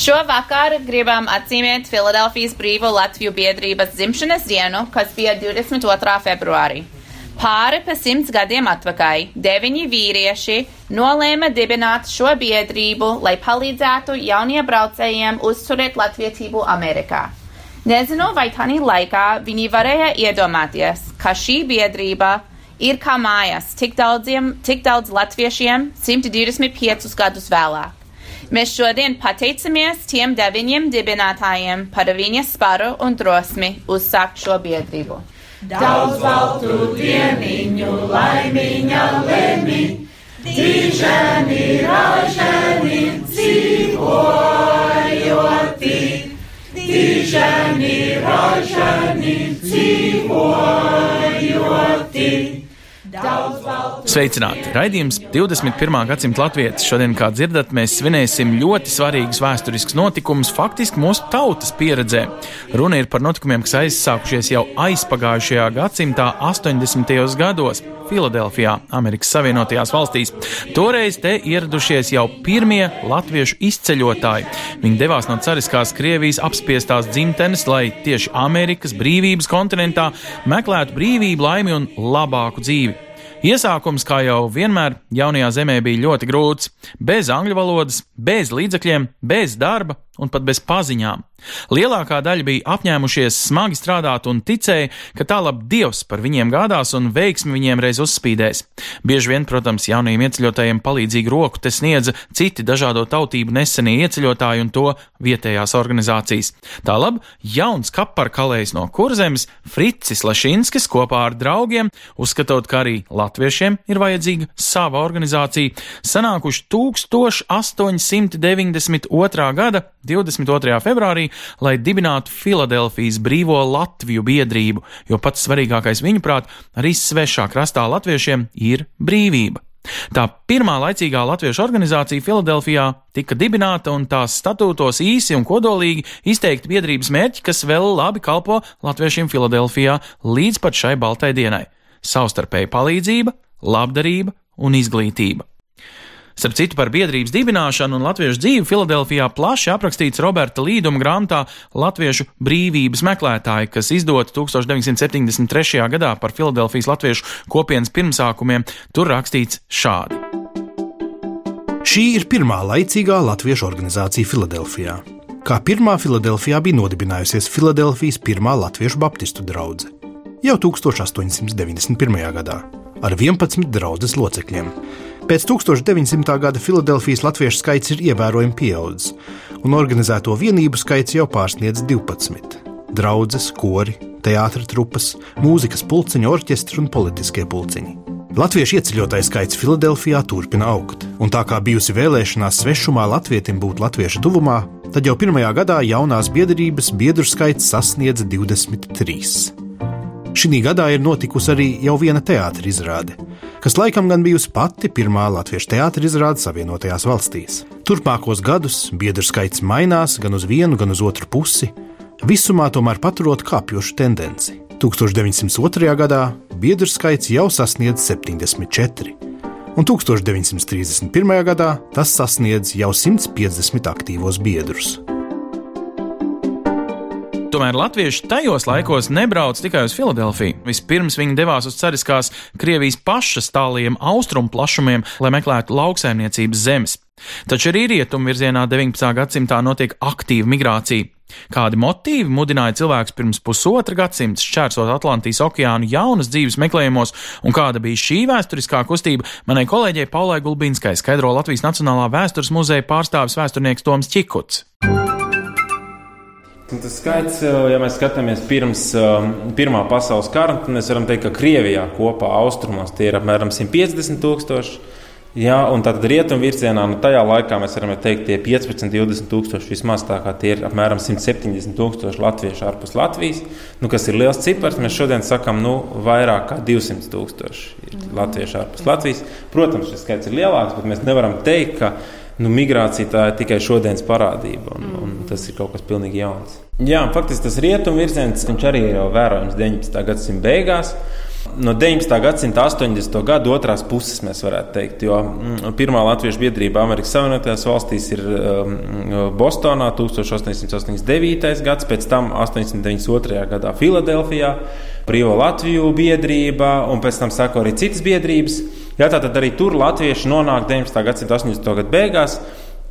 Šovakar gribam atzīmēt Filadelfijas Brīvo Latviju biedrības dzimšanas dienu, kas bija 22. februārī. Pāri pa simts gadiem atpakaļ deviņi vīrieši nolēma dibināt šo biedrību, lai palīdzētu jauniebraucējiem uzturēt latvietību Amerikā. Nezinu, vai tādā laikā viņi varēja iedomāties, ka šī biedrība ir kā mājas tik, daudziem, tik daudz latviešiem 125 gadus vēlāk. Mēs šodien pateicamies tiem deviņiem dibinātājiem par viņa sparu un drosmi uzsākt šo biedrību. Daudz baltu dieniņu, laimiņa lēmi, dižani, ražani, dzīvojoti, dižani, ražani, dzīvojoti. Sveicināti! Raidījums 21. gadsimta latvietis. Šodien, kā dzirdat, mēs svinēsim ļoti svarīgus vēsturiskus notikumus, faktiski mūsu tautas pieredzē. Runa ir par notikumiem, kas aizsākušies jau aizpagājušajā gadsimtā, 80. gados. Filadelfijā, Amerikas Savienotajās valstīs. Toreiz te ieradušies jau pirmie latviešu izceļotāji. Viņi devās no cariskās Krievijas apspiestās dzimtenes, lai tieši Amerikas brīvības kontinentā meklētu brīvību, laimi un labāku dzīvi. Iesākums, kā jau vienmēr, jaunajā zemē bija ļoti grūts. Bez angļu valodas, bez līdzekļiem, bez darba un pat bez paziņām. Lielākā daļa bija apņēmušies smagi strādāt un ticēja, ka tālāk Dievs par viņiem gādās un veiksmi viņiem reiz uzspīdēs. Bieži vien, protams, jaunajiem ieceļotājiem palīdzīgu roku te sniedza citi dažādo tautību nesenie ieceļotāji un to vietējās organizācijas. Tālāk, jauns kaparkalējs no kurzemes, Fricis Lešinskis kopā ar draugiem, uzskatot, ka arī latviešiem ir vajadzīga sava organizācija, sanākuši 1892. gada 22. februārī, lai dibinātu Filadelfijas brīvo Latviju biedrību, jo pats svarīgākais viņuprāt arī svešā krastā latviešiem ir brīvība. Tā pirmā laicīgā latviešu organizācija Filadelfijā tika dibināta un tās statūtos īsi un kodolīgi izteikti biedrības mērķi, kas vēl labi kalpo latviešiem Filadelfijā līdz pat šai baltai dienai - savstarpēja palīdzība, labdarība un izglītība. Starp citu, par biedrības dibināšanu un latviešu dzīvi Filadelfijā plaši aprakstīts Roberta Līduma grāmatā Latviešu brīvības meklētāji, kas izdota 1973. gadā par Filadelfijas latviešu kopienas pirmsākumiem. Tur rakstīts šādi. Šī ir pirmā laicīgā latviešu organizācija Filadelfijā. Kā pirmā Filadelfijā bija nodibinājusies Filadelfijas pirmā latviešu baptistu draudzene jau 1891. gadā ar 11 draudzes locekļiem. Pēc 1900. gada Filadelfijas latviešu skaits ir ievērojami pieaudzis, un organizēto vienību skaits jau pārsniedz 12. Draudzes, kori, teātris trupas, mūzikas pulciņi, orķestri un politiskie pulciņi. Latviešu ieceļotāju skaits Filadelfijā turpina augt, un tā kā bijusi vēlēšanās svešumā latvietim būt latviešu tuvumā, tad jau pirmajā gadā jaunās biedrības biedru skaits sasniedz 23. Šī gadā ir notikusi arī jau viena teātris izrāde, kas laikam gan bijusi pati pirmā latviešu teātris izrāde Savienotajās valstīs. Turpmākos gadus biedru skaits mainās gan uz vienu, gan uz otru pusi, visumā tomēr paturot kāpjošu tendenci. 1902. gadā biedru skaits jau sasniedz 74, un 1931. gadā tas sasniedz jau 150 aktīvos biedrus. Tomēr latvieši tajos laikos nebrauc tikai uz Filadelfiju. Vispirms viņi devās uz cariskās Krievijas pašas tāliem austrumu plašumiem, lai meklētu lauksaimniecības zemes. Taču arī rietumu virzienā 19. gadsimtā notiek aktīva migrācija. Kādi motīvi mudināja cilvēkus pirms pusotra gadsimta šķērsot Atlantijas okeānu jaunas dzīves meklējumos, un kāda bija šī vēsturiskā kustība, manai kolēģei Paulai Gulbinskai skaidro Latvijas Nacionālā vēstures muzeja pārstāvis vēsturnieks Toms Čikuts. Tas skaits, ja mēs skatāmies pirms Pirmā pasaules kara, tad mēs varam teikt, ka Krievijā kopā austrumos tie ir apmēram 150 tūkstoši. Jā, un tad rietumu virzienā, nu, tajā laikā mēs varam teikt, tie 15, 20 tūkstoši vismaz tā kā tie ir apmēram 170 tūkstoši latviešu ārpus Latvijas, nu, kas ir liels cipars. Mēs šodien sakām, nu, vairāk kā 200 tūkstoši ir latviešu ārpus Latvijas. Protams, šis skaits ir lielāks, bet mēs nevaram teikt, ka nu, migrācija tā ir tikai šodienas parādība, un, un tas ir kaut kas pilnīgi jauns. Jā, faktiski tas rietumu virziens, arī ir vērojams 19. gadsimta beigās no 19. gadsimta 80. gada otrās puses, mēs varētu teikt. Jo mm, pirmā latviešu biedrība Amerikas Savienotajās valstīs ir um, Bostonā 1889. gads, pēc tam 892. gadā Filadelfijā, Brīvo Latviju biedrība, un pēc tam sako arī citas biedrības. Jā, tātad arī tur latvieši nonāk 19. gadsimta 80. gada beigās.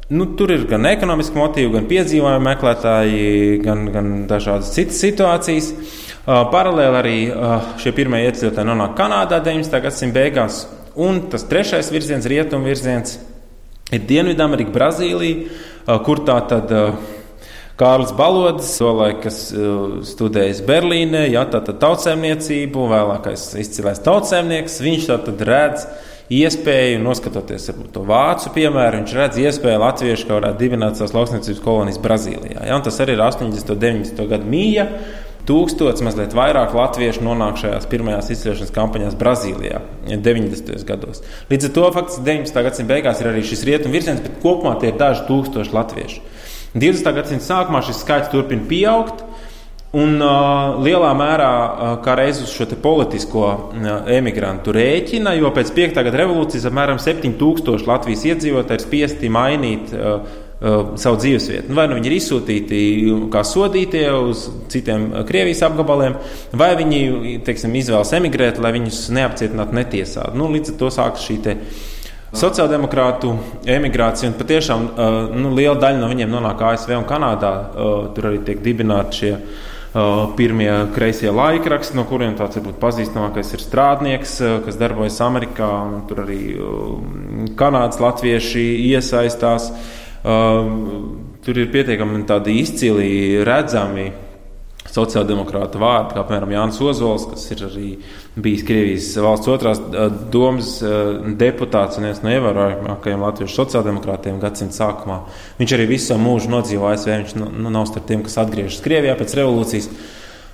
Nu, tur ir gan ekonomiski motīvi, gan piedzīvojumu meklētāji, gan, gan dažādas citas situācijas. Paralēli arī šie pirmie ieceļotāji nonāk Kanādā 19. gadsimta beigās, un tas trešais virziens, rietumu virziens, ir Dienvidamerika, Brazīlija, kur tā tad. Kārlis Balodis, tolaik, kas studējis Berlīnē, ja, tātad tautsēmniecību, vēlākais izcilais tautsēmnieks, viņš tātad redz iespēju, noskatoties to vācu piemēru, viņš redz iespēju latviešu, ka varētu dibināt savas lauksniecības kolonijas Brazīlijā. Ja, tas arī ir 80. un 90. gadu mīja tūkstotis, mazliet vairāk latviešu nonāk šajās pirmajās izceļošanas kampaņās Brazīlijā 90. gados. Līdz ar to faktiski 19. gadsimta beigās ir arī šis rietumu virziens, bet kopumā tie ir daži tūkstoši latviešu. 20. gadsimta sākumā šis skaits turpina pieaugt. Un uh, lielā mērā uh, kā reiz uz šo politisko uh, emigrantu rēķina, jo pēc 5. gada revolūcijas apmēram 7000 Latvijas iedzīvotāji ir spiesti mainīt uh, uh, savu dzīvesvietu. Vai nu viņi ir izsūtīti kā sodītie uz citiem Krievijas apgabaliem, vai viņi teiksim, izvēlas emigrēt, lai viņus neapcietinātu, netiesātu. Nu, līdz ar to sākas šī sociāldemokrātu emigrācija, un patiešām uh, nu, liela daļa no viņiem nonāk ASV un Kanādā. Uh, tur arī tiek dibināti šie. Uh, pirmie kreisie laikraksti, no kuriem tāds varbūt pazīstamākais ir strādnieks, kas darbojas Amerikā. Tur arī uh, kanādas latvieši iesaistās. Uh, Tur ir pietiekami izcili redzami sociāldemokrāta vārdi, kā piemēram Jānis Ozols, kas ir arī bijis Krievijas valsts otrās domas deputāts un viens no ievērojamākajiem latviešu sociāldemokrātiem gadsimta sākumā. Viņš arī visu mūžu nodzīvoja ASV, viņš nu, nav starp tiem, kas atgriežas Krievijā pēc revolūcijas.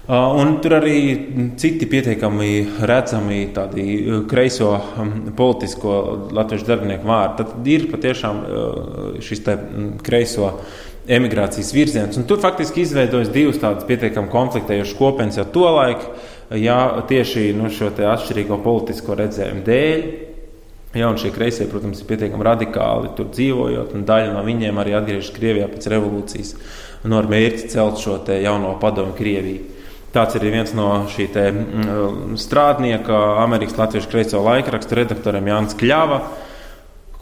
Un tur arī citi pietiekami redzami tādi kreiso politisko latviešu darbinieku vārdi. Tad ir patiešām šis kreiso emigrācijas virziens. Un tur faktiski izveidojas divas tādas pietiekami konfliktējošas kopienas jau tolaik, ja tieši nu, šo atšķirīgo politisko redzējumu dēļ. Jā, un šie kreisie, protams, ir pietiekami radikāli tur dzīvojot, un daļa no viņiem arī atgriežas Krievijā pēc revolūcijas un ar mērķi celt šo jauno padomu Krieviju. Tāds ir viens no šī te, mm, strādnieka, Amerikas Latvijas kreiso laikraksta redaktoriem Jānis Kļava,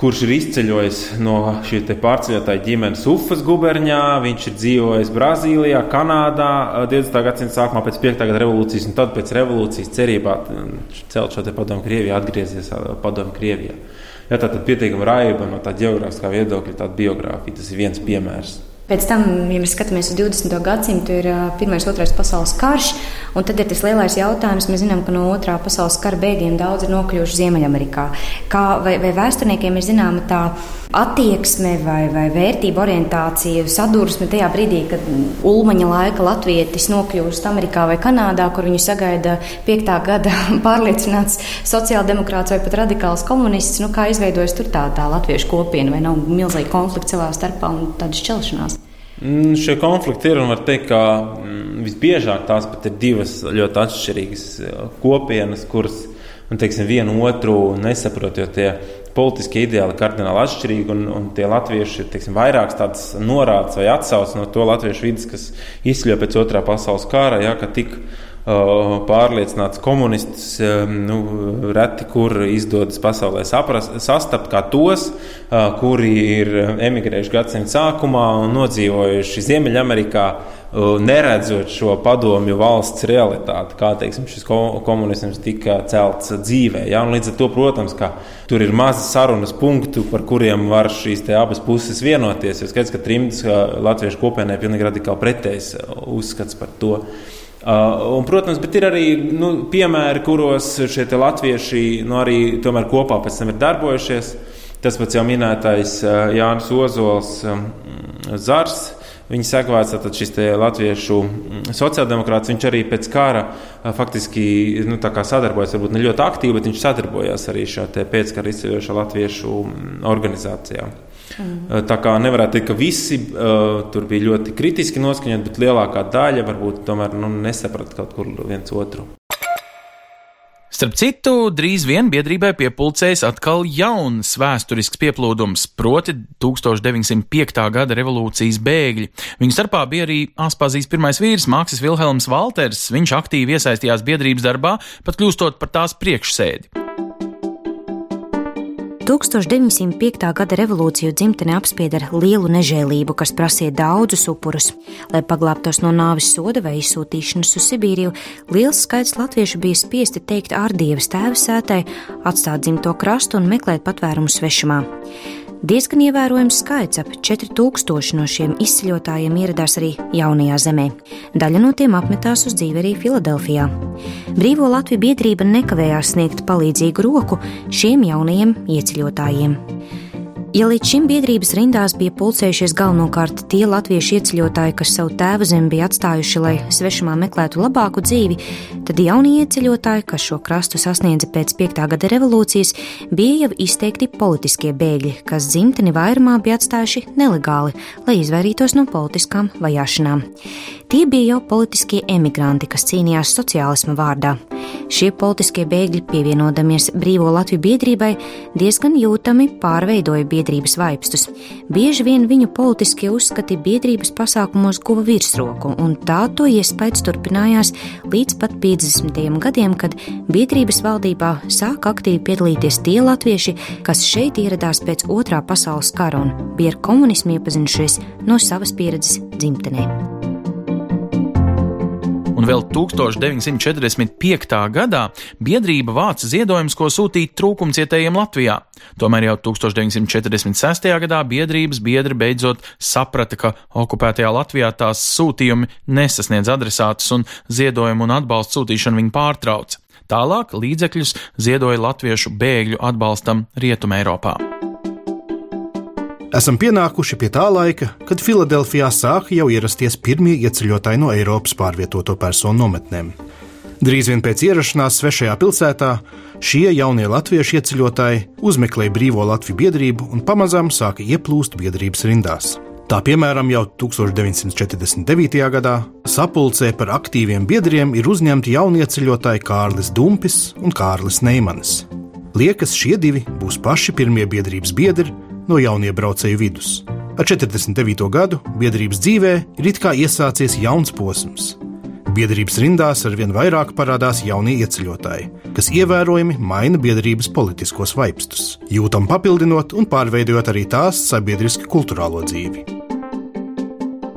kurš ir izceļojis no šī pārceļotāja ģimenes Ufas guberņā. Viņš ir dzīvojis Brazīlijā, Kanādā 20. gadsimta sākumā pēc 5. gada revolūcijas, un tad pēc revolūcijas cerībā celt šo padomu Krievijā, atgriezies padomu Krievijā. Jā, tā tad pietiekami raiba no tā geogrāfiskā viedokļa, tāda biogrāfija. Tas ir viens piemērs. Pēc tam, ja mēs skatāmies uz 20. gadsimtu, ir Pirmais Otrais pasaules karš, un tad ir tas lielais jautājums. Mēs zinām, ka no Otrā pasaules kara bēgļiem daudz ir nokļuvuši Ziemeļamerikā. Kā, vai, vai vēsturniekiem ir zināma tā attieksme vai, vai vērtība orientācija, sadursme tajā brīdī, kad Ulmaņa laika latvietis nokļūst Amerikā vai Kanādā, kur viņu sagaida piektā gada pārliecināts sociāldemokrāts vai pat radikāls komunists, nu, kā izveidojas tur tā, tā latviešu kopiena, vai nav milzīgi konflikti savā starpā un tādas šķelšanās? Mm, šie konflikti ir un var teikt, ka mm, visbiežāk tās pat ir divas ļoti atšķirīgas eh, kopienas, kuras un, teiksim, vienu otru nesaprot, jo tie politiskie ideāli ir kardināli atšķirīgi, un, un tie latvieši ir teiksim, vairākas tādas norādes vai atsauces no to latviešu vidas, kas izsļo pēc otrā pasaules kara, ja, ka tik pārliecināts komunists, nu, reti kur izdodas pasaulē saprast, sastapt kā tos, kuri ir emigrējuši gadsimta sākumā un nodzīvojuši Ziemeļamerikā, neredzot šo padomju valsts realitāti, kā teiksim, šis komunisms tika celts dzīvē. Ja? Līdz ar to, protams, tur ir mazi sarunas punktu, par kuriem var šīs abas puses vienoties. Jo skaidrs, ka trimdas latviešu kopienai ir pilnīgi radikāli pretējs uzskats par to. Uh, un, protams, ir arī nu, piemēri, kuros šie latvieši nu, arī kopā pēc tam ir darbojušies. Uh, Tas pats jau minētais uh, Jānis Ozols, um, Zars. Viņa sekvēts šis latviešu mm, sociāldemokrāts. Viņš arī pēc kara faktiski nu, sadarbojas, varbūt ne ļoti aktīvi, bet viņš sadarbojās arī šajā pēckara izceļošā latviešu mm, organizācijā. Mm. Tā kā nevarētu teikt, ka visi uh, tur bija ļoti kritiski noskaņoti, bet lielākā daļa varbūt tomēr nu, nesaprata kaut kur viens otru. Starp citu, drīz vien biedrībai piepulcēs atkal jauns vēsturisks pieplūdums, proti 1905. gada revolūcijas bēgļi. Viņu starpā bija arī Aspazijas pirmais vīrs Māksis Vilhelms Valters. Viņš aktīvi iesaistījās biedrības darbā, pat kļūstot par tās priekšsēdi. 1905. gada revolūciju dzimtene apspieda ar lielu nežēlību, kas prasīja daudzus upurus. Lai paglābtos no nāves soda vai izsūtīšanas uz Sibīriju, liels skaits latviešu bija spiesti teikt ārdievas tēvsētai, atstāt dzimto krastu un meklēt patvērumu svešumā. Diezgan ievērojams skaits, ap 4000 no šiem izceļotājiem ieradās arī jaunajā zemē. Daļa no tiem apmetās uz dzīvi arī Filadelfijā. Brīvo Latviju biedrība nekavējās sniegt palīdzīgu roku šiem jaunajiem ieceļotājiem. Ja līdz šim biedrības rindās bija pulcējušies galvenokārt tie latviešu ieceļotāji, kas savu tēvu zemi bija atstājuši, lai svešumā meklētu labāku dzīvi, tad jaunie ieceļotāji, kas šo krastu sasniedza pēc 5. gada revolūcijas, bija jau izteikti politiskie bēgļi, kas dzimteni vairumā bija atstājuši nelegāli, lai izvairītos no politiskām vajāšanām. Tie bija jau politiskie emigranti, kas cīnījās sociālisma vārdā. Šie politiskie bēgļi, pievienodamies Brīvo Latviju biedrībai, diezgan jūtami pārveidoja biedrības vaipstus. Bieži vien viņu politiskie uzskati biedrības pasākumos guva virsroku, un tā to iespējas turpinājās līdz pat 50. gadiem, kad biedrības valdībā sāk aktīvi piedalīties tie latvieši, kas šeit ieradās pēc otrā pasaules kara un bija ar komunismu iepazinušies no savas pieredzes dzimtenē un vēl 1945. gadā biedrība vāca ziedojumus, ko sūtīt trūkumcietējiem Latvijā. Tomēr jau 1946. gadā biedrības biedri beidzot saprata, ka okupētajā Latvijā tās sūtījumi nesasniedz adresātus un ziedojumu un atbalstu sūtīšanu viņi pārtrauca. Tālāk līdzekļus ziedoja latviešu bēgļu atbalstam Rietumē Eiropā. Esam pienākuši pie tā laika, kad Filadelfijā sāka jau ierasties pirmie ieceļotāji no Eiropas pārvietoto personu nometnēm. Drīz vien pēc ierašanās svešajā pilsētā šie jaunie latviešu ieceļotāji uzmeklēja brīvo Latviju biedrību un pamazām sāka ieplūst biedrības rindās. Tā piemēram, jau 1949. gadā sapulcē par aktīviem biedriem ir uzņemti jaunie ceļotāji Kārlis Dumpis un Kārlis Neimanis. Liekas, šie divi būs paši pirmie biedrības biedri, no jauniebraucēju vidus. Ar 49. gadu biedrības dzīvē ir it kā iesācies jauns posms. Biedrības rindās ar vien vairāk parādās jaunie ieceļotāji, kas ievērojami maina biedrības politiskos vaipstus, jūtam papildinot un pārveidojot arī tās sabiedriski kultūrālo dzīvi.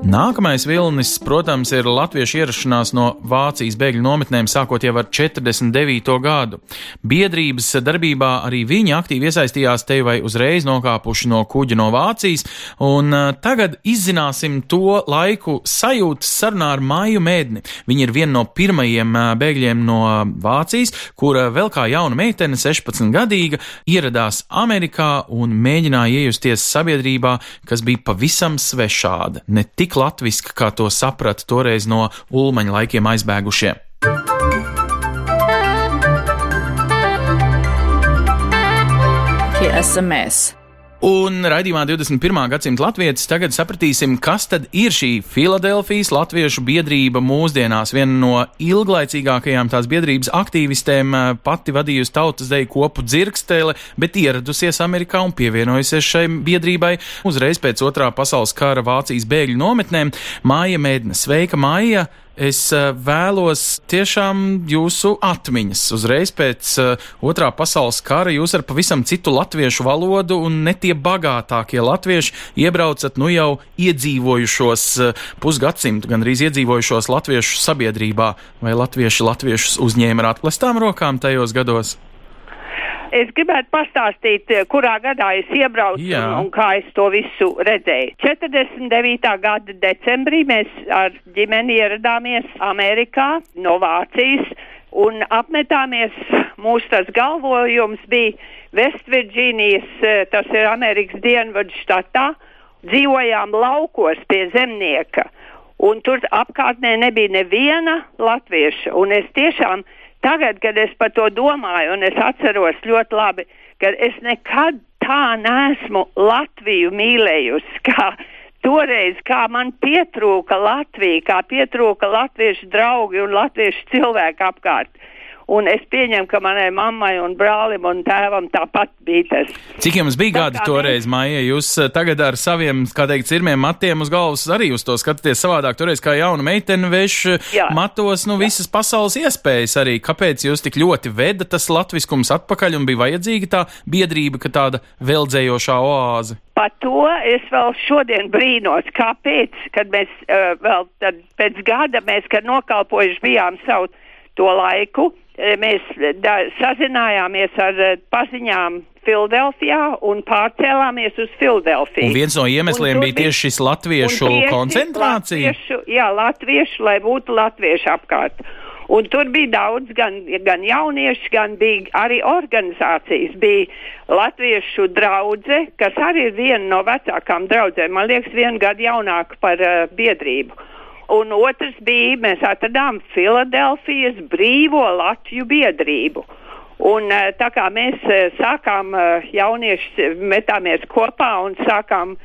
Nākamais vilnis, protams, ir latviešu ierašanās no Vācijas bēgļu nometnēm sākot jau ar 49. gadu. Biedrības darbībā arī viņi aktīvi iesaistījās te vai uzreiz nokāpuši no kuģa no Vācijas, un uh, tagad izzināsim to laiku sajūtas sarunā ar Māju Mēdni. Viņa ir viena no pirmajiem uh, bēgļiem no Vācijas, kura vēl kā jauna meitene, 16 gadīga, ieradās Amerikā un mēģināja iejusties sabiedrībā, kas bija pavisam svešāda. Ne tik tik latviska, kā to saprata toreiz no ulmaņa laikiem aizbēgušie. Tie esam mēs. Un raidījumā 21. gadsimta latvietis tagad sapratīsim, kas tad ir šī Filadelfijas latviešu biedrība mūsdienās. Viena no ilglaicīgākajām tās biedrības aktīvistēm eh, pati vadījusi tautas deju kopu dzirkstēle, bet ieradusies Amerikā un pievienojusies šai biedrībai uzreiz pēc otrā pasaules kara Vācijas bēgļu nometnēm. Māja Mēdne, sveika Māja! Es uh, vēlos tiešām jūsu atmiņas. Uzreiz pēc uh, otrā pasaules kara jūs ar pavisam citu latviešu valodu un ne tie bagātākie latvieši iebraucat nu jau iedzīvojušos uh, pusgadsimtu, gan arī iedzīvojušos latviešu sabiedrībā. Vai latvieši latviešus uzņēma ar atklātām rokām tajos gados? Es gribētu pastāstīt, eh, kurā gadā es iebraucu Jā. un, un kā es to visu redzēju. 49. gada decembrī mēs ar ģimeni ieradāmies Amerikā no Vācijas un apmetāmies mūsu tas galvojums bija Vestvirģīnijas, tas ir Amerikas dienvadu štatā, dzīvojām laukos pie zemnieka. Un tur apkārtnē nebija neviena latvieša. Un es tiešām tagad, kad es par to domāju, un es atceros ļoti labi, ka es nekad tā nesmu Latviju mīlējusi, kā toreiz, kā man pietrūka Latvija, kā pietrūka latviešu draugi un latviešu cilvēki apkārt. Un es pieņemu, ka manai mammai un brālim un tēvam tāpat bija tas. Cik jums bija gadi toreiz. Maija? Jūs eh, tagad ar saviem, kā teikt, cirmiem matiem uz galvas arī uz to skatāties savādāk. Toreiz kā jauna meitene veš Jā. matos, nu, Jā. visas pasaules iespējas arī. Kāpēc jūs tik ļoti veda tas latviskums atpakaļ un bija vajadzīga tā biedrība, ka tāda veldzējošā oāze? Par to es vēl šodien brīnos, kāpēc, kad mēs uh, vēl pēc gada, mēs, kad nokalpojuši bijām savu to laiku, Eh, mēs da, sazinājāmies ar eh, paziņām Filadelfijā un pārcēlāmies uz Filadelfiju. Un viens no iemesliem bija tieši šis latviešu tieši koncentrācija? Latviešu, jā, latviešu, lai būtu latviešu apkārt. Un tur bija daudz gan, gan jauniešu, gan bija arī organizācijas. Bija Latviešu draudze, kas arī ir viena no vecākām draudzēm, man liekas, vienu gadu jaunāka par uh, biedrību. Un otrs bija, mēs atradām Filadelfijas brīvo Latviju biedrību. Un eh, tā kā mēs eh, sākām eh, jaunieši metāmies kopā un sākām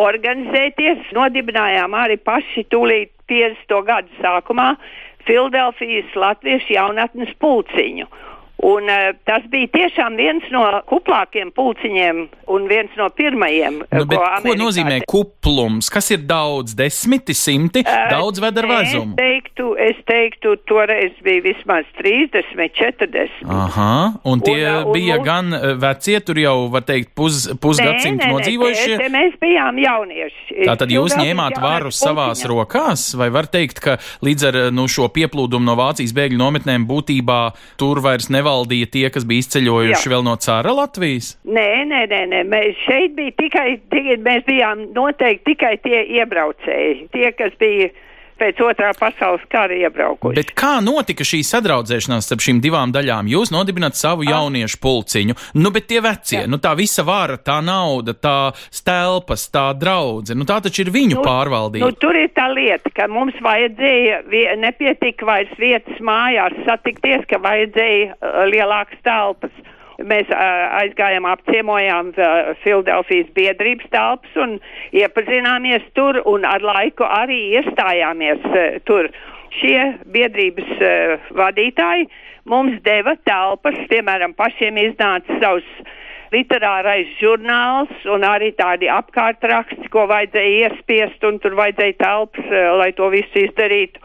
organizēties, nodibinājām arī paši tūlīt 50. gadu sākumā Filadelfijas Latviešu jaunatnes pulciņu. Un, uh, tas bija tiešām viens no kuplākiem pulciņiem un viens no pirmajiem. Nu, ko, ko nozīmē kuplums? Kas ir daudz, desmiti, simti? Uh, daudz ved ar vezumu? Es teiktu, es teiktu, toreiz bija vismaz 30, 40. Aha, un tie un, un, bija un, gan vecie, tur jau, var teikt, pus, pusgadsimtu nodzīvojušie? Nē, mēs bijām jaunieši. Tātad jūs ņēmāt varu savās rokās, vai var teikt, ka līdz ar nu, šo pieplūdumu no Vācijas bēgļu nometnēm būtībā tur vairs nevar nevaldīja tie, kas bija izceļojuši Jā. vēl no cara Latvijas? Nē, nē, nē, nē. Mēs šeit bija tikai, tikai, mēs bijām noteikti tikai tie iebraucēji, tie, kas bija pēc otrā pasaules kara iebraukuši. Bet kā notika šī sadraudzēšanās starp šīm divām daļām? Jūs nodibināt savu ah. jauniešu pulciņu, nu, bet tie vecie, Jā. nu, tā visa vara, tā nauda, tā stelpas, tā draudze, nu, tā taču ir viņu nu, pārvaldība. Nu, tur ir tā lieta, ka mums vajadzēja, nepietika vairs vietas mājās satikties, ka vajadzēja uh, lielākas telpas. Mēs aizgājām, apciemojām Filadelfijas biedrības telpas un iepazināmies tur un ar laiku arī iestājāmies tur. Šie biedrības uh, vadītāji mums deva telpas, piemēram, pašiem iznāca savus literārais žurnāls un arī tādi apkārtraksti, ko vajadzēja iespiest, un tur vajadzēja telpas, lai to visu izdarītu.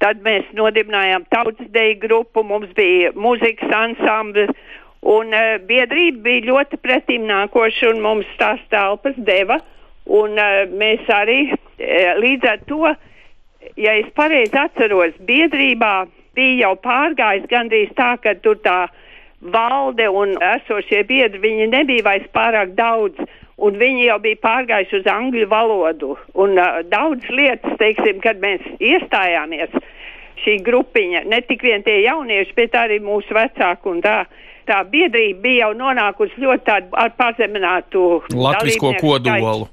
Tad mēs nodibinājām tautsdeju grupu, mums bija muzikas ansamblis, Un uh, biedrība bija ļoti pretim nākoša un mums tās telpas deva. Un uh, mēs arī uh, līdz ar to, ja es pareizi atceros, biedrībā bija jau pārgājis gandrīz tā, ka tur tā valde un esošie biedri, viņi nebija vairs pārāk daudz. Un viņi jau bija pārgājuši uz angļu valodu. Un uh, daudz lietas, teiksim, kad mēs iestājāmies, šī grupiņa, ne tik vien tie jaunieši, bet arī mūsu vecāki un tā. Uh, tā biedrība bija jau nonākusi ļoti tādu ar pazeminātu latvisko kodolu.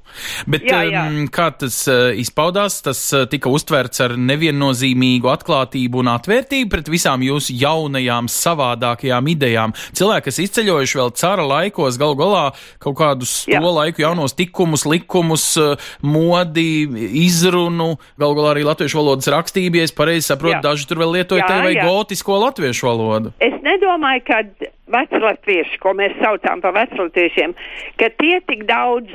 Bet jā, jā. Um, kā tas uh, izpaudās, tas uh, tika uztverts ar neviennozīmīgu atklātību un atvērtību pret visām jūsu jaunajām, savādākajām idejām. Cilvēki, kas izceļojuši vēl cara laikos, gal galā kaut kādus jā. to laiku jaunos tikumus, likumus, uh, modi, izrunu, gal galā arī latviešu valodas rakstību, ja es pareizi saprotu, jā. daži tur vēl lietoja te vai gotisko latviešu valodu. Es nedomāju, ka veclatvieši, ko mēs saucām par veclatviešiem, ka tie tik daudz,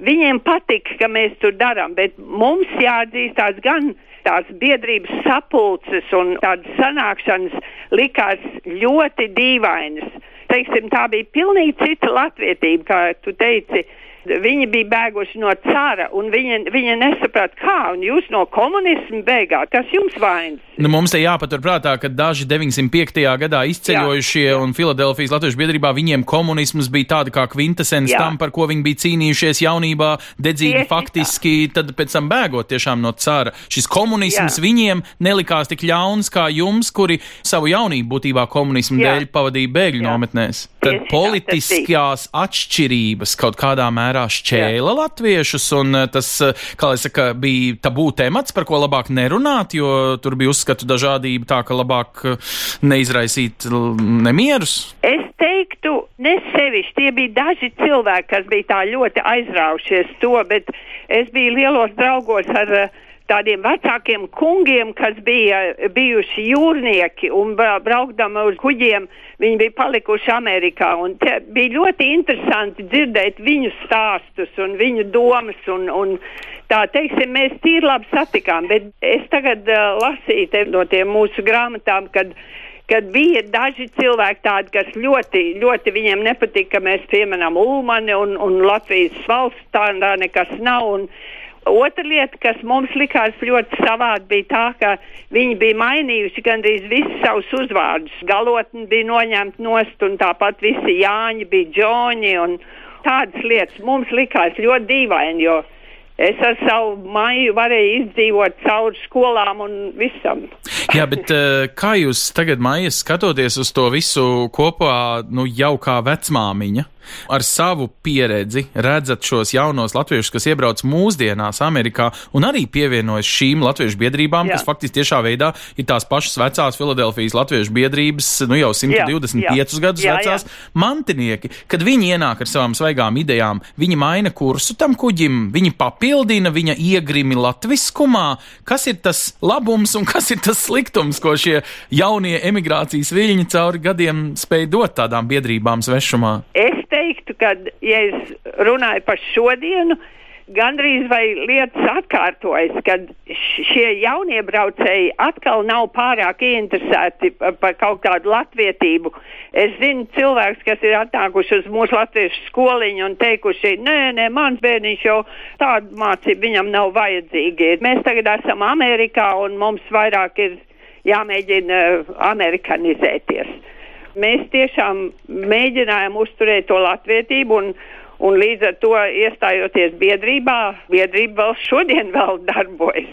viņiem patika, ka mēs tur darām, bet mums jāatzīst tās gan tās biedrības sapulces un tādas sanākšanas likās ļoti dīvainas. Teiksim, tā bija pilnīgi cita latvietība, kā tu teici. Viņi bija bēguši no cara, un viņi, viņi nesaprata, kā, un jūs no komunismu bēgāt, kas jums vainas? Nu, mums te jāpaturprātā, ka daži 905. gadā izceļojušie jā, jā. un Filadelfijas Latviešu biedrībā viņiem komunisms bija tāda kā kvintesens tam, par ko viņi bija cīnījušies jaunībā, dedzīgi Tieši faktiski, tā. tad pēc tam bēgot tiešām no cara. Šis komunisms jā. viņiem nelikās tik ļauns kā jums, kuri savu jaunību būtībā komunismu jā. dēļ pavadīja bēgļu jā. nometnēs. Tad Tieši politiskās tā, atšķirības kaut kādā mērā šķēla jā. latviešus, un tas, kā lai saka, bija tabū temats, par ko labāk nerunāt, jo tur bija uzskatu dažādība tā, ka labāk eh, neizraisīt nemierus? Es teiktu, ne sevišķi. Tie bija daži cilvēki, kas bija tā ļoti aizraušies to, bet es biju lielos draugos ar uh, tādiem vecākiem kungiem, kas bija bijuši jūrnieki un braukdami uz kuģiem, viņi bija palikuši Amerikā. Un bija ļoti interesanti dzirdēt viņu stāstus un viņu domas. Un, un tā teiksim, mēs tīri labi satikām, bet es tagad uh, lasīju no tiem mūsu grāmatām, kad kad bija daži cilvēki tādi, kas ļoti, ļoti viņiem nepatika, ka mēs pieminam Ulmani un, un Latvijas valsts tā nekas nav. Un, Otra lieta, kas mums likās ļoti savādi, bija tā, ka viņi bija mainījuši gandrīz visus savus uzvārdus. Galotni bija noņemti nost, un tāpat visi Jāņi bija Džoņi, un tādas lietas mums likās ļoti dīvaini, jo es ar savu māju varēju izdzīvot cauri skolām un visam. Jā, bet eh, kā jūs tagad, Maija, skatoties uz to visu kopā, nu jau kā vecmāmiņa? Ar savu pieredzi redzat šos jaunos latviešus, kas iebrauc mūsdienās Amerikā un arī pievienojas šīm latviešu biedrībām, jā. kas faktiski tiešā veidā ir tās pašas vecās Filadelfijas latviešu biedrības, nu jau 125 jā, jā. gadus jā, vecās jā. mantinieki. Kad viņi ienāk ar savām svaigām idejām, viņi maina kursu tam kuģim, viņi papildina viņa iegrimi latviskumā. Kas ir tas labums un kas ir tas sliktums, ko šie jaunie emigrācijas viļņi cauri gadiem spēj dot tādām biedrībām svešumā? Es teiktu, ka, ja es runāju par šodienu, gandrīz vai lietas atkārtojas, kad šie jaunie braucēji atkal nav pārāk ieinteresēti par kaut kādu latvietību. Es zinu cilvēks, kas ir atnākuši uz mūsu latviešu skoliņu un teikuši, nē, nē, mans bērniņš jau tādu mācību viņam nav vajadzīgi. Mēs tagad esam Amerikā un mums vairāk ir jāmēģina amerikanizēties. Mēs tiešām mēģinājām uzturēt to latvietību un, Un līdz ar to iestājoties biedrībā, biedrība vēl šodien vēl darbojas.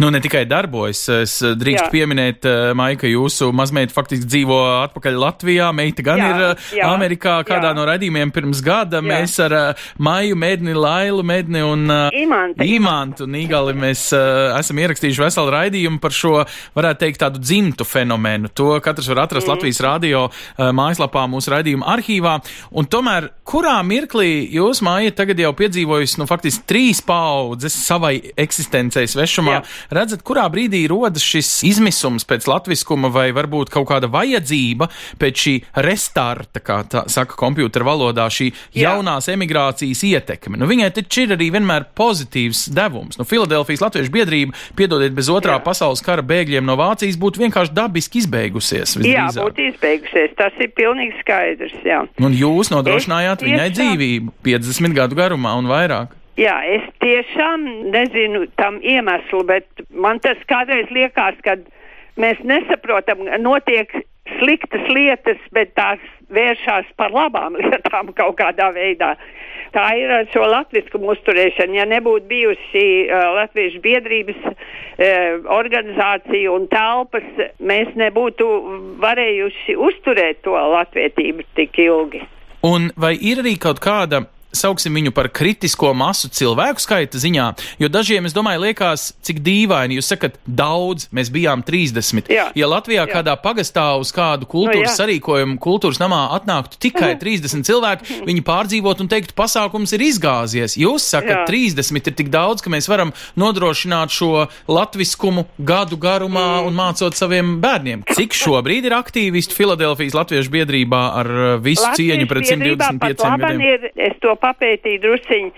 Nu, ne tikai darbojas. Es drīkstu pieminēt, eh, Maika, jūsu mazmeita faktiski dzīvo atpakaļ Latvijā. Meita gan jā, ir eh, jā, Amerikā kādā jā. no raidījumiem pirms gada. Jā. Mēs ar Maiju, Medni, Lailu, Medni un Imantu. Imantu un Igali mēs uh, esam ierakstījuši veselu raidījumu par šo, varētu teikt, tādu dzimtu fenomenu. To katrs var atrast mm. Latvijas radio uh, mājaslapā mūsu raidījuma arhīvā. Un tomēr, kurā mirklī jūs, Māja, tagad jau piedzīvojusi, nu, faktiski trīs paudzes savai eksistencei svešumā. Jā. Redzat, kurā brīdī rodas šis izmisums pēc latviskuma vai varbūt kaut kāda vajadzība pēc šī restarta, kā tā saka kompjūtera valodā, šī Jā. jaunās emigrācijas ietekme. Nu, viņai taču ir arī vienmēr pozitīvs devums. Nu, Filadelfijas Latviešu biedrība, piedodiet, bez otrā Jā. pasaules kara bēgļiem no Vācijas būtu vienkārši dabiski izbeigusies. Visdrīzāk. Jā, būtu izbeigusies. Tas ir pilnīgi skaidrs. Jā. Un jūs nodrošinājāt es viņai dzīvību. 50 gadu garumā un vairāk. Jā, es tiešām nezinu tam iemeslu, bet man tas kādreiz liekas, ka mēs nesaprotam, notiek sliktas lietas, bet tās vēršās par labām lietām kaut kādā veidā. Tā ir šo latvisku uzturēšanu. Ja nebūtu bijusi uh, Latviešu biedrības uh, organizācija un telpas, mēs nebūtu varējuši uzturēt to latvietību tik ilgi. Un vai ir arī kaut kāda sauksim viņu par kritisko masu cilvēku skaita ziņā, jo dažiem, es domāju, liekas, cik dīvaini. Jūs sakat, daudz, mēs bijām 30. Jā. Ja Latvijā jā. kādā pagastā uz kādu kultūras no, nu, sarīkojumu, kultūras namā atnāktu tikai 30 mhm. cilvēki, mhm. viņi pārdzīvot un teiktu, pasākums ir izgāzies. Jūs sakat, jā. 30 ir tik daudz, ka mēs varam nodrošināt šo latviskumu gadu garumā mm. un mācot saviem bērniem. Cik šobrīd ir aktīvisti Filadelfijas Latviešu biedrībā ar uh, visu Latvijas cieņu pret 125 gadiem? Papētīju drusciņi.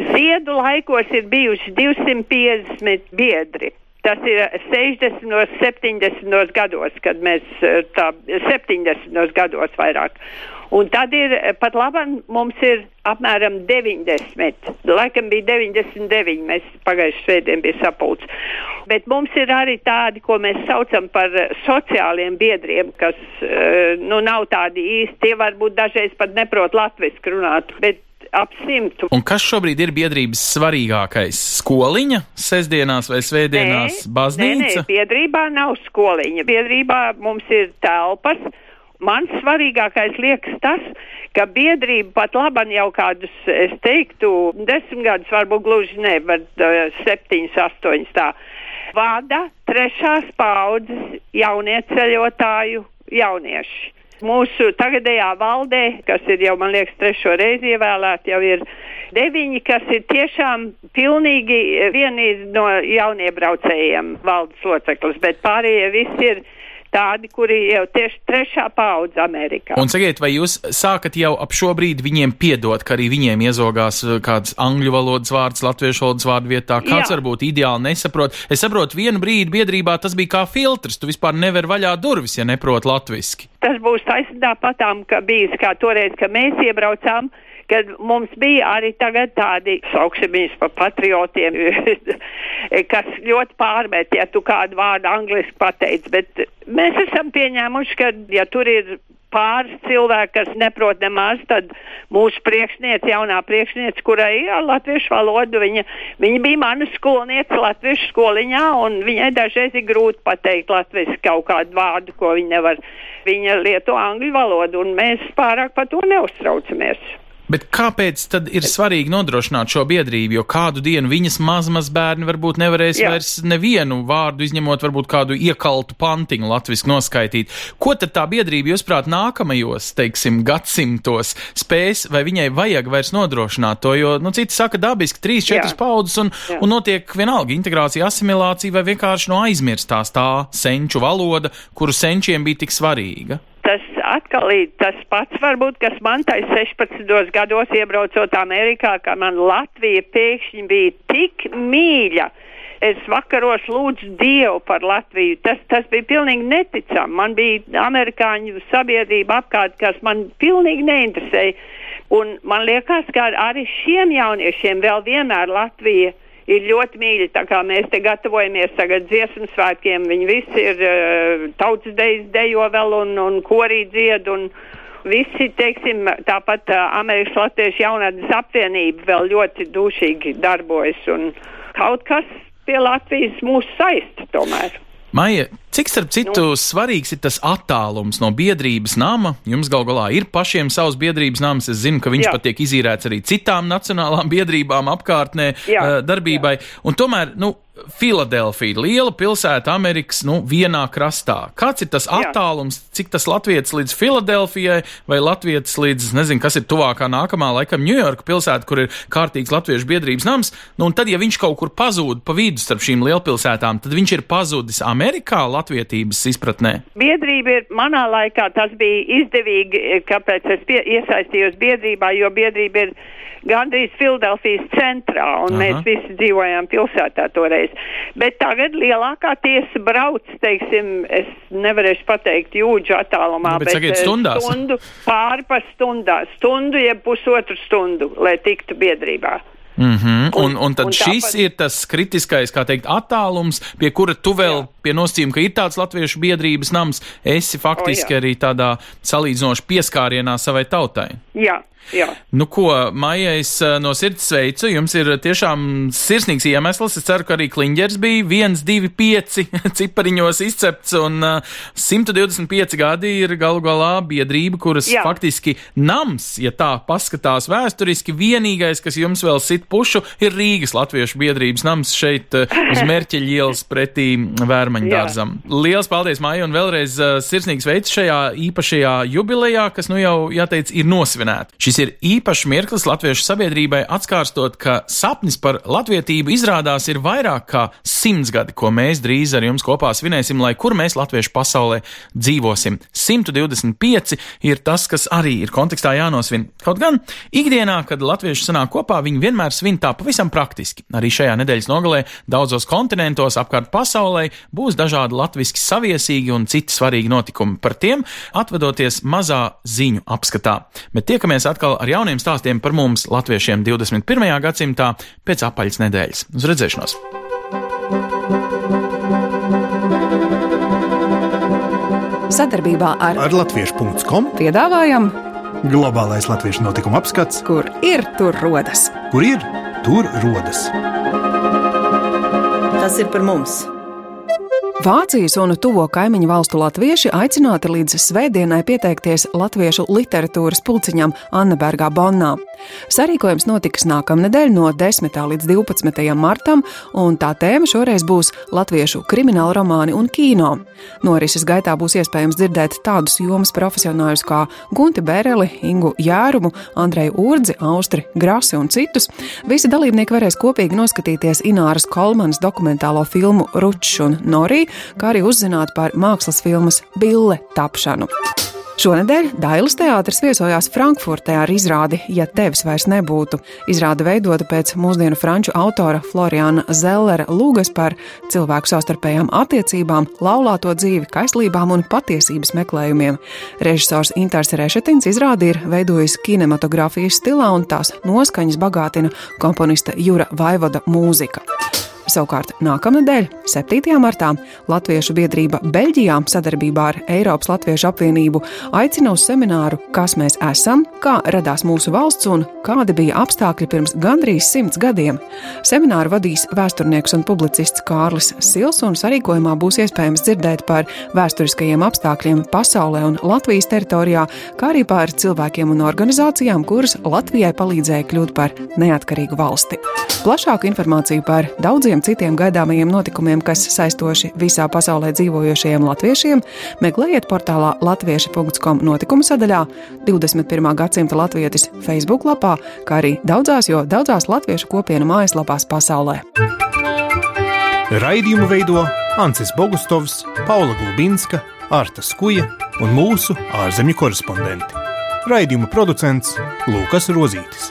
Ziedu laikos ir bijuši 250 biedri. Tas ir 60, 70 gados, kad mēs tā 70 gados vairāk. Un tad ir pat labam mums ir apmēram 90, laikam bija 99, mēs pagājušajā svētdien bija sapulcs. Bet mums ir arī tādi, ko mēs saucam par sociāliem biedriem, kas nu, nav tādi īsti, tie varbūt dažreiz pat neprot latviski runāt, bet ap simtu. Un kas šobrīd ir biedrības svarīgākais? Skoliņa sestdienās vai svētdienās nē, baznīca? Nē, nē, biedrībā nav skoliņa. Biedrībā mums ir telpas. Man svarīgākais liekas tas, ka biedrība pat laban jau kādus, es teiktu, desmit gadus, varbūt gluži ne, bet uh, septiņas, astoņas tā, vada trešās paudzes jaunieceļotāju jaunieši. Mūsu tagadējā valdē, kas ir jau, man liekas, trešo reizi ievēlēta, jau ir deviņi, kas ir tiešām pilnīgi vienīgi no jauniebraucējiem valdes loceklis, bet pārējie visi ir tādi, kuri jau tieši trešā paudze Amerikā. Un sakiet, vai jūs sākat jau ap šo brīdi viņiem piedot, ka arī viņiem iezogās uh, kāds angļu valodas vārds latviešu valodas vārdu vietā? Kāds Jā. varbūt ideāli nesaprot? Es saprotu, vienu brīdi biedrībā tas bija kā filtrs, tu vispār nevar vaļā durvis, ja neprot latviski. Tas būs taisnībā patām, ka bijis kā toreiz, ka mēs iebraucām kad mums bija arī tagad tādi, sauksim viņus par patriotiem, kas ļoti pārmet, ja tu kādu vārdu angliski pateic, bet mēs esam pieņēmuši, ka ja tur ir pāris cilvēki, kas neprot nemaz, tad mūsu priekšniece, jaunā priekšniece, kurai ir latviešu valoda, viņa, viņa bija mana skolniece latviešu skoliņā, un viņai dažreiz ir grūti pateikt latviešu kaut kādu vārdu, ko viņa nevar. Viņa lieto angļu valodu, un mēs pārāk par to neuztraucamies. Bet kāpēc tad ir svarīgi nodrošināt šo biedrību? Jo kādu dienu viņas mazmaz bērni varbūt nevarēs Jā. vairs nevienu vārdu, izņemot varbūt kādu iekaltu pantiņu latviski noskaitīt. Ko tad tā biedrība, jūsuprāt, nākamajos, teiksim, gadsimtos spēs, vai viņai vajag vairs nodrošināt to? Jo, nu, citi saka dabiski, trīs, četras paudzes, un, Jā. un notiek vienalga integrācija, asimilācija, vai vienkārši no aizmirstās tā senču valoda, kuru senčiem bija tik svarīga. Tas atkal ir tas pats, varbūt, kas man tai 16 gados iebraucot Amerikā, ka man Latvija pēkšņi bija tik mīļa. Es vakaros lūdzu Dievu par Latviju. Tas, tas bija pilnīgi neticami. Man bija amerikāņu sabiedrība apkārt, kas man pilnīgi neinteresēja. Un man liekas, ka arī šiem jauniešiem vēl vienmēr Latvija ir ļoti mīļi. Tā kā mēs te gatavojamies tagad dziesmu svētkiem, viņi visi ir uh, tautas dejas dejo vēl un, un korī dzied un visi, teiksim, tāpat uh, Amerikas Latviešu jaunatnes apvienība vēl ļoti dūšīgi darbojas un kaut kas pie Latvijas mūs saista tomēr. Maija, cik starp citu nu. svarīgs ir tas attālums no biedrības nama? Jums gal galā ir pašiem savs biedrības nams. Es zinu, ka viņš Jā. pat tiek izīrēts arī citām nacionālām biedrībām apkārtnē Jā, uh, darbībai. Un tomēr, nu, Filadelfija, liela pilsēta Amerikas, nu, vienā krastā. Kāds ir tas Jā. attālums, cik tas Latvijas līdz Filadelfijai vai Latvijas līdz, nezinu, kas ir tuvākā nākamā, laikam, Ņujorka pilsēta, kur ir kārtīgs latviešu biedrības nams? Nu, un tad, ja viņš kaut kur pazūd pa vidu starp šīm lielpilsētām, tad viņš ir pazudis Amerikā latvietības izpratnē. Biedrība ir manā laikā, tas bija izdevīgi, eh, kāpēc es pie, iesaistījos biedrībā, jo biedrība ir gandrīz Filadelfijas centrā, un Aha. mēs visi dzīvojām pilsētā toreiz. Bet tagad lielākā tiesa brauc, teiksim, es nevarēšu pateikt jūdžu attālumā, Nu, bet sakiet eh, stundās. stundu pāri par stundā, stundu jeb pusotru stundu, lai tiktu biedrībā. Mm -hmm. un, Un- un tad un šis tāpat- ir tas kritiskais, kā teikt, attālums, pie kura tu vēl Jā. pie nosacījuma, ka ir tāds latviešu biedrības nams, esi faktiski O, jā. arī tādā salīdzinoši pieskārienā savai tautai. Jā, jā. Nu, ko, Maija, es eh, no sirds sveicu. Jums ir tiešām sirsnīgs iemesls. Es ceru, ka arī kliņģers bija 1, 2, 5 cipariņos izcepts, un uh, 125 gadi ir galu galā biedrība, kuras Jā. Faktiski nams, ja tā paskatās vēsturiski, vienīgais, kas jums vēl sit pušu, ir Rīgas Latviešu biedrības nams šeit uz Mērķeļa ielas pretī Vērmaņu Jā. dārzam. Lielas paldies, Maija, un vēlreiz sirsnīgs veids šajā īpašajā jubilejā, kas nu jau, jāteic, ir nosvinēta. Šis ir īpašs mirklis latviešu sabiedrībai atskārstot, ka sapnis par latvietību izrādās ir vairāk kā simts gadi, ko mēs drīz ar jums kopā svinēsim, lai kur mēs latviešu pasaulē dzīvosim. 125 ir tas, kas arī ir kontekstā jānosvin. Kaut gan ikdienā, kad latvieši sanāk kopā, viņi vienmēr svin tā pavisam praktiski. Arī šajā nedēļas nogalē daudzos kontinentos apkārt pasaulē būs dažādi latviski saviesīgi un citi svarīgi notikumi. Par tiem atvedoties mazā ziņu apskatā. Bet tiekamies atkal ar jauniem stāstiem par mums, latviešiem 21. gadsimtā, pēc apaļas nedēļas. Uz redzēšanos! Sadarbībā ar, ar Latviešu.com piedāvājam, globālais latviešu notikuma apskats, kur ir tur rodas. kur ir tur rodas. Tas ir par mums! Vācijas un tuvo kaimiņu valstu latvieši aicināti līdz svētdienai pieteikties latviešu literatūras pulciņam Annebergā Bonnā. Sarīkojums notiks nākamnedēļ no 10. līdz 12. martam, un tā tēma šoreiz būs latviešu krimināla romāni un kino. Norises gaitā būs iespējams dzirdēt tādus jomas profesionāļus kā Gunti Bēreli, Ingu Jārumu, Andreju Urdzi, Austri Grasi un citus. Visi dalībnieki varēs kopīgi noskatīties Ināras Kolmanas dokumentālo filmu Ručs un Norī, kā arī uzzināt par mākslas filmas Bille tapšanu. Šonadēļ Dailas teātris viesojās Frankfurtē ar izrādi Ja tevis vairs nebūtu. Izrāde veidota pēc mūsdienu franču autora Floriana Zellera lūgas par cilvēku savstarpējām attiecībām, laulāto dzīvi, kaislībām un patiesības meklējumiem. Režisors Intars Rešetins izrādi ir veidojis kinematogrāfijas stilā un tās noskaņas bagātina komponista Jura Vaivoda mūzika. Savukārt nākamnedēļ, 7. martā, Latviešu biedrība Beļģijā sadarbībā ar Eiropas Latviešu apvienību aicina uz semināru Kas mēs esam, kā radās mūsu valsts un kādi bija apstākļi pirms gandrīz simts gadiem. Semināru vadīs vēsturnieks un publicists Kārlis Sils, un sarīkojumā būs iespējams dzirdēt par vēsturiskajiem apstākļiem pasaulē un Latvijas teritorijā, kā arī par cilvēkiem un organizācijām, kuras Latvijai palīdzēja kļūt par neatkarīgu valsti. Plašāku informāciju par daudziem citiem gaidāmajiem notikumiem, kas saistoši visā pasaulē dzīvojošajiem latviešiem, meklējiet portālā latvieši.com notikumu sadaļā, 21. gadsimta latvietis Facebook lapā, kā arī daudzās, jo daudzās latviešu kopienu mājaslapās pasaulē. Raidījumu veido Ancis Bogustovs, Paula Gulbinska, Arta Skuja un mūsu ārzemju korespondenti. Raidījuma producents Lūkas Rozītis.